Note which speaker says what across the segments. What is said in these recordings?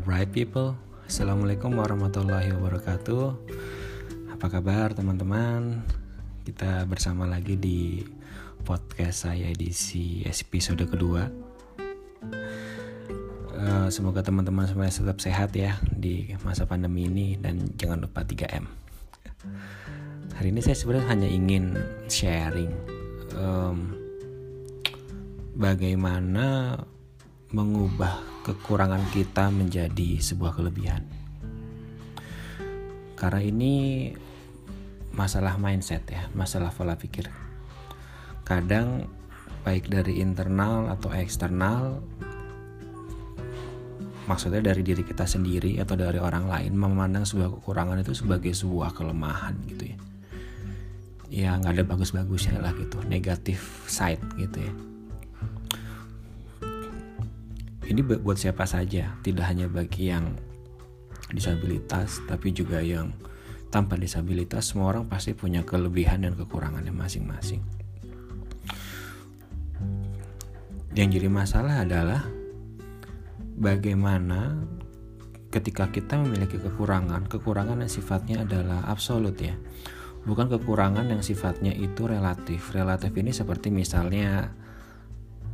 Speaker 1: Dear bright people, Assalamualaikum warahmatullahi wabarakatuh. Apa kabar teman-teman? Kita bersama lagi di podcast saya edisi episode kedua. Uh, Semoga teman-teman semuanya tetap sehat ya di masa pandemi ini Dan jangan lupa 3M Hari ini saya sebenarnya hanya ingin sharing um, Bagaimana mengubah kekurangan kita menjadi sebuah kelebihan. Karena ini masalah mindset ya, masalah pola pikir. Kadang baik dari internal atau eksternal maksudnya dari diri kita sendiri atau dari orang lain memandang sebuah kekurangan itu sebagai sebuah kelemahan gitu ya ya nggak ada bagus-bagusnya lah gitu negatif side gitu ya ini buat siapa saja, tidak hanya bagi yang disabilitas, tapi juga yang tanpa disabilitas. Semua orang pasti punya kelebihan dan kekurangannya masing-masing. Yang jadi masalah adalah bagaimana ketika kita memiliki kekurangan, kekurangan yang sifatnya adalah absolut ya. Bukan kekurangan yang sifatnya itu relatif. Relatif ini seperti misalnya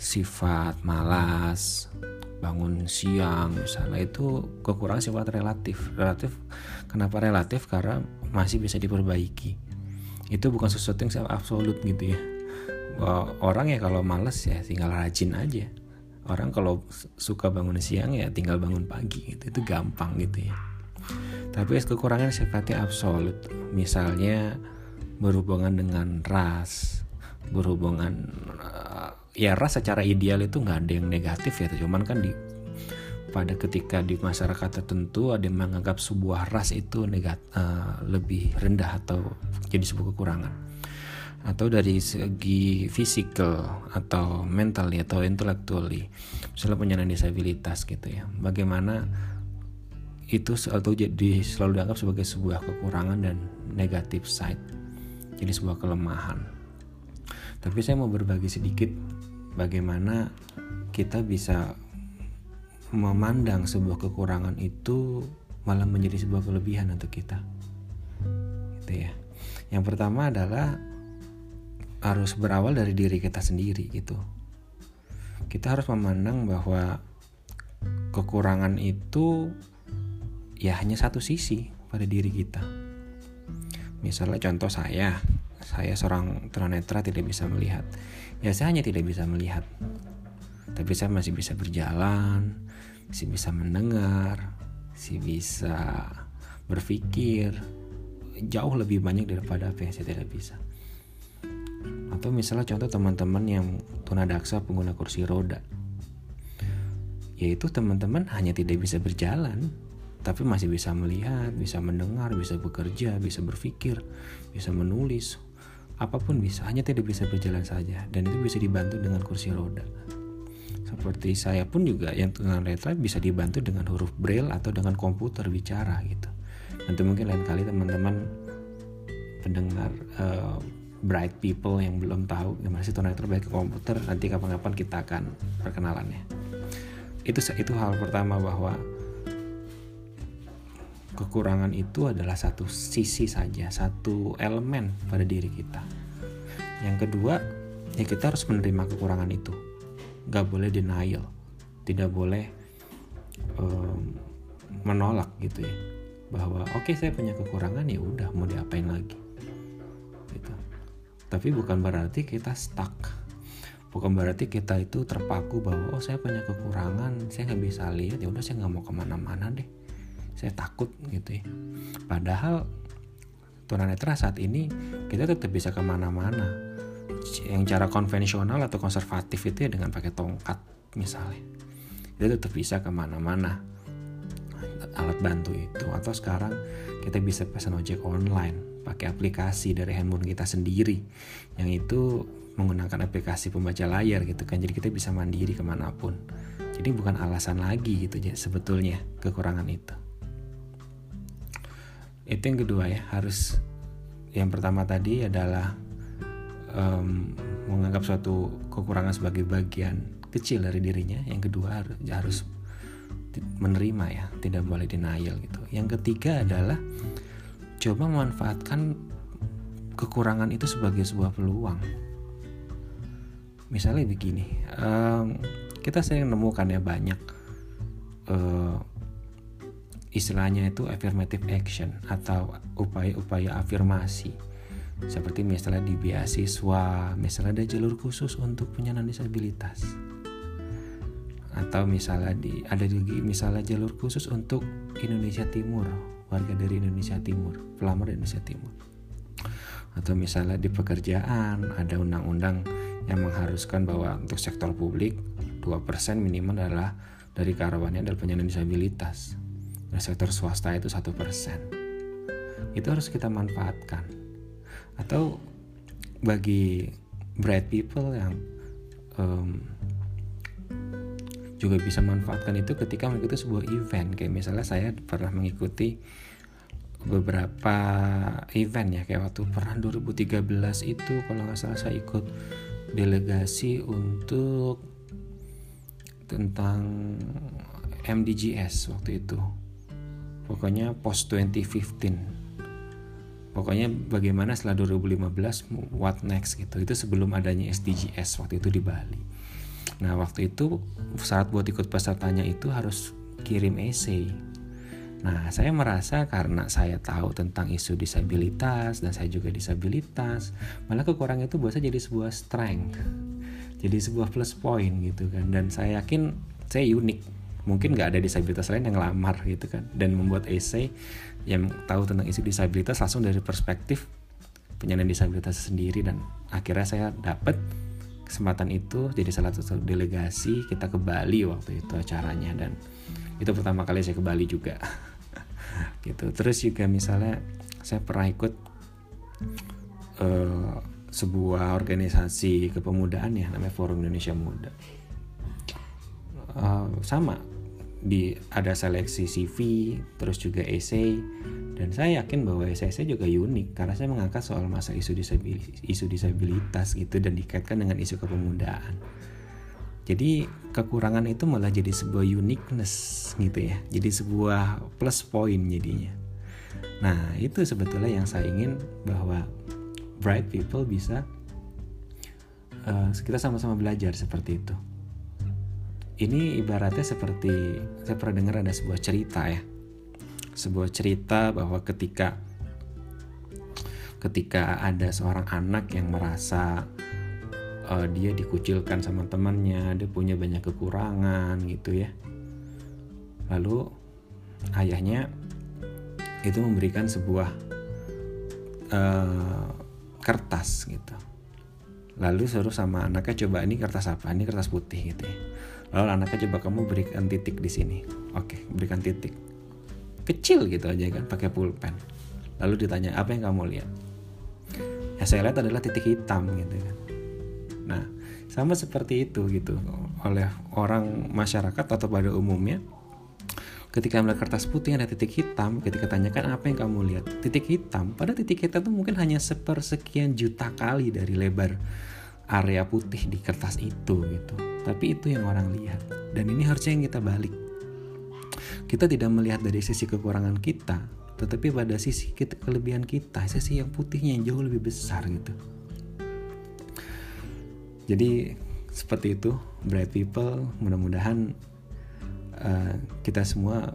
Speaker 1: sifat malas, bangun siang misalnya. Itu kekurangan sifat relatif. Relatif kenapa relatif? Karena masih bisa diperbaiki. Itu bukan sesuatu yang absolut gitu ya. Orang ya kalau males ya tinggal rajin aja. Orang kalau suka bangun siang ya tinggal bangun pagi gitu. Itu gampang gitu ya. Tapi kekurangan sifatnya absolut. Misalnya berhubungan dengan ras berhubungan ya ras secara ideal itu nggak ada yang negatif ya cuman kan di pada ketika di masyarakat tertentu ada yang menganggap sebuah ras itu negat, uh, lebih rendah atau jadi sebuah kekurangan. Atau dari segi fisikal atau mental atau intellectually misalnya penyandang disabilitas gitu ya. Bagaimana itu selalu jadi selalu dianggap sebagai sebuah kekurangan dan negatif side jadi sebuah kelemahan. Tapi saya mau berbagi sedikit bagaimana kita bisa memandang sebuah kekurangan itu malah menjadi sebuah kelebihan untuk kita. Gitu ya. Yang pertama adalah harus berawal dari diri kita sendiri gitu. Kita harus memandang bahwa kekurangan itu ya hanya satu sisi pada diri kita. Misalnya contoh saya, saya seorang tunanetra tidak bisa melihat. Ya saya hanya tidak bisa melihat. Tapi saya masih bisa berjalan masih bisa mendengar masih bisa berpikir. Jauh lebih banyak daripada apa yang saya tidak bisa. Atau misalnya contoh teman-teman yang tunadaksa pengguna kursi roda. Yaitu teman-teman hanya tidak bisa berjalan tapi masih bisa melihat, bisa mendengar, bisa bekerja, bisa berpikir, bisa menulis, apa pun bisa hanya tidak bisa berjalan saja. Dan itu bisa dibantu dengan kursi roda. Seperti saya pun juga yang dengan letra bisa dibantu dengan huruf braille atau dengan komputer bicara gitu. Nanti mungkin lain kali teman-teman pendengar uh, bright people yang belum tahu gimana sih tunanetra baik ke komputer nanti kapan-kapan kita akan perkenalannya. Itu itu hal pertama bahwa kekurangan itu adalah satu sisi saja, satu elemen pada diri kita. Yang kedua, ya kita harus menerima kekurangan itu. Gak boleh denial, tidak boleh um, menolak gitu ya. Bahwa oke okay, saya punya kekurangan ya udah mau diapain lagi. Gitu. Tapi bukan berarti kita stuck. Bukan berarti kita itu terpaku bahwa oh saya punya kekurangan, saya nggak bisa lihat ya udah saya nggak mau ke mana-mana deh saya takut gitu ya. Padahal tunanetra saat ini kita tetap bisa ke mana-mana. Yang cara konvensional atau konservatif itu ya dengan pakai tongkat misalnya. Kita tetap bisa ke mana-mana. Alat bantu itu. Atau sekarang kita bisa pesan ojek online. Pakai aplikasi dari handphone kita sendiri. Yang itu menggunakan aplikasi pembaca layar gitu kan. Jadi kita bisa mandiri ke mana pun. Jadi bukan alasan lagi gitu ya sebetulnya kekurangan itu itu yang kedua ya harus yang pertama tadi adalah um, menganggap suatu kekurangan sebagai bagian kecil dari dirinya. Yang kedua harus menerima ya tidak boleh denial gitu. Yang ketiga adalah coba memanfaatkan kekurangan itu sebagai sebuah peluang. Misalnya begini um, kita sering nemukan ya banyak uh, istilahnya itu affirmative action atau upaya-upaya afirmasi. Seperti misalnya di beasiswa misalnya ada jalur khusus untuk penyandang disabilitas. Atau misalnya di ada juga misalnya jalur khusus untuk Indonesia Timur warga dari Indonesia Timur pelamar Indonesia Timur. Atau misalnya di pekerjaan ada undang-undang yang mengharuskan bahwa untuk sektor publik 2% minimal adalah dari karyawannya adalah penyandang disabilitas dan sektor swasta itu satu persen. Itu harus kita manfaatkan. Atau bagi bright people yang um, juga bisa manfaatkan itu ketika mengikuti sebuah event. Kayak misalnya saya pernah mengikuti beberapa event ya kayak waktu pernah 2013 itu kalau nggak salah saya ikut delegasi untuk tentang MDGs waktu itu pokoknya post 2015 pokoknya bagaimana setelah 2015 what next gitu itu sebelum adanya SDGs waktu itu di Bali Nah waktu itu saat buat ikut pesertanya itu harus kirim essay. Nah saya merasa karena saya tahu tentang isu disabilitas dan saya juga disabilitas, malah kekurangan itu buat saya jadi sebuah strength, jadi sebuah plus point gitu kan. Dan saya yakin saya unik. Mungkin nggak ada disabilitas lain yang lamar gitu kan. Dan membuat essay yang tahu tentang isu disabilitas langsung dari perspektif penyandang disabilitas sendiri. Dan akhirnya saya dapat kesempatan itu jadi salah satu delegasi kita ke Bali waktu itu acaranya. Dan itu pertama kali saya ke Bali juga. Gitu. Terus juga misalnya saya pernah ikut uh, sebuah organisasi kepemudaan ya namanya Forum Indonesia Muda. Uh, sama di ada seleksi CV terus juga essay dan saya yakin bahwa saya juga unik karena saya mengangkat soal masa isu disabilitas, isu disabilitas gitu dan dikaitkan dengan isu kepemudaan. Jadi kekurangan itu malah jadi sebuah uniqueness gitu ya. Jadi sebuah plus point jadinya. Nah, itu sebetulnya yang saya ingin bahwa bright people bisa uh, kita sama-sama belajar seperti itu. Ini ibaratnya seperti saya pernah dengar ada sebuah cerita ya sebuah cerita bahwa ketika ketika ada seorang anak yang merasa uh, dia dikucilkan sama temannya, dia punya banyak kekurangan gitu ya. Lalu ayahnya itu memberikan sebuah uh, kertas gitu. Lalu suruh sama anaknya coba ini kertas apa? Ini kertas putih gitu ya. Lalu anaknya coba kamu berikan titik di sini. Oke, berikan titik. Kecil gitu aja kan pakai pulpen. Lalu ditanya apa yang kamu lihat? Ya saya lihat adalah titik hitam gitu kan. Nah sama seperti itu gitu. Oleh orang masyarakat atau pada umumnya ketika melihat kertas putih ada titik hitam ketika tanyakan apa yang kamu lihat? Titik hitam. Pada titik hitam itu mungkin hanya sepersekian juta kali dari lebar area putih di kertas itu gitu tapi itu yang orang lihat dan ini harusnya yang kita balik kita tidak melihat dari sisi kekurangan kita, tetapi pada sisi kita, kelebihan kita, sisi yang putihnya yang jauh lebih besar gitu. Jadi seperti itu, bright people. Mudah-mudahan uh, kita semua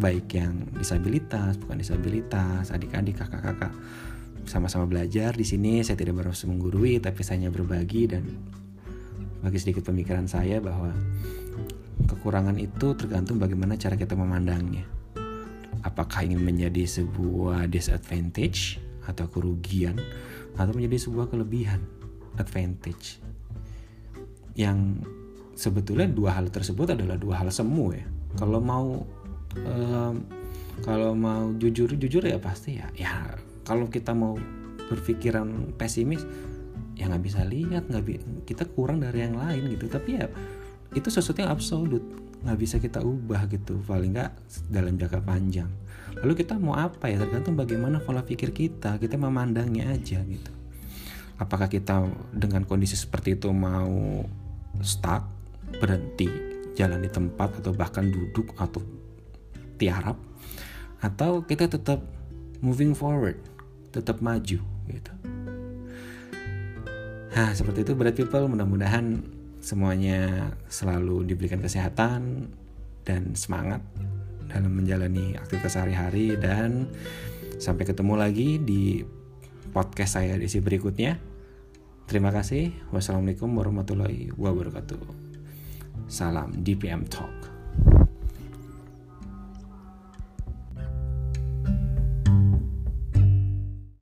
Speaker 1: baik yang disabilitas, bukan disabilitas, adik-adik, kakak-kakak sama-sama belajar di sini. Saya tidak harus menggurui, tapi saya hanya berbagi dan bagi sedikit pemikiran saya bahwa kekurangan itu tergantung bagaimana cara kita memandangnya. Apakah ingin menjadi sebuah disadvantage atau kerugian atau menjadi sebuah kelebihan advantage. Yang sebetulnya dua hal tersebut adalah dua hal semu ya. Kalau mau um, kalau mau jujur jujur ya pasti ya ya kalau kita mau berpikiran pesimis ya nggak bisa lihat nggak bi kita kurang dari yang lain gitu. Tapi ya itu sesuatu yang absolut. Nggak bisa kita ubah gitu paling nggak dalam jangka panjang. Lalu kita mau apa ya? Tergantung bagaimana pola pikir kita. Kita memandangnya aja gitu. Apakah kita dengan kondisi seperti itu mau stuck berhenti jalan di tempat atau bahkan duduk atau tiarap atau kita tetap moving forward tetap maju gitu nah seperti itu berat people mudah-mudahan semuanya selalu diberikan kesehatan dan semangat dalam menjalani aktivitas sehari-hari dan sampai ketemu lagi di podcast saya di berikutnya. Terima kasih. Wassalamualaikum warahmatullahi wabarakatuh. Salam DPM Talk.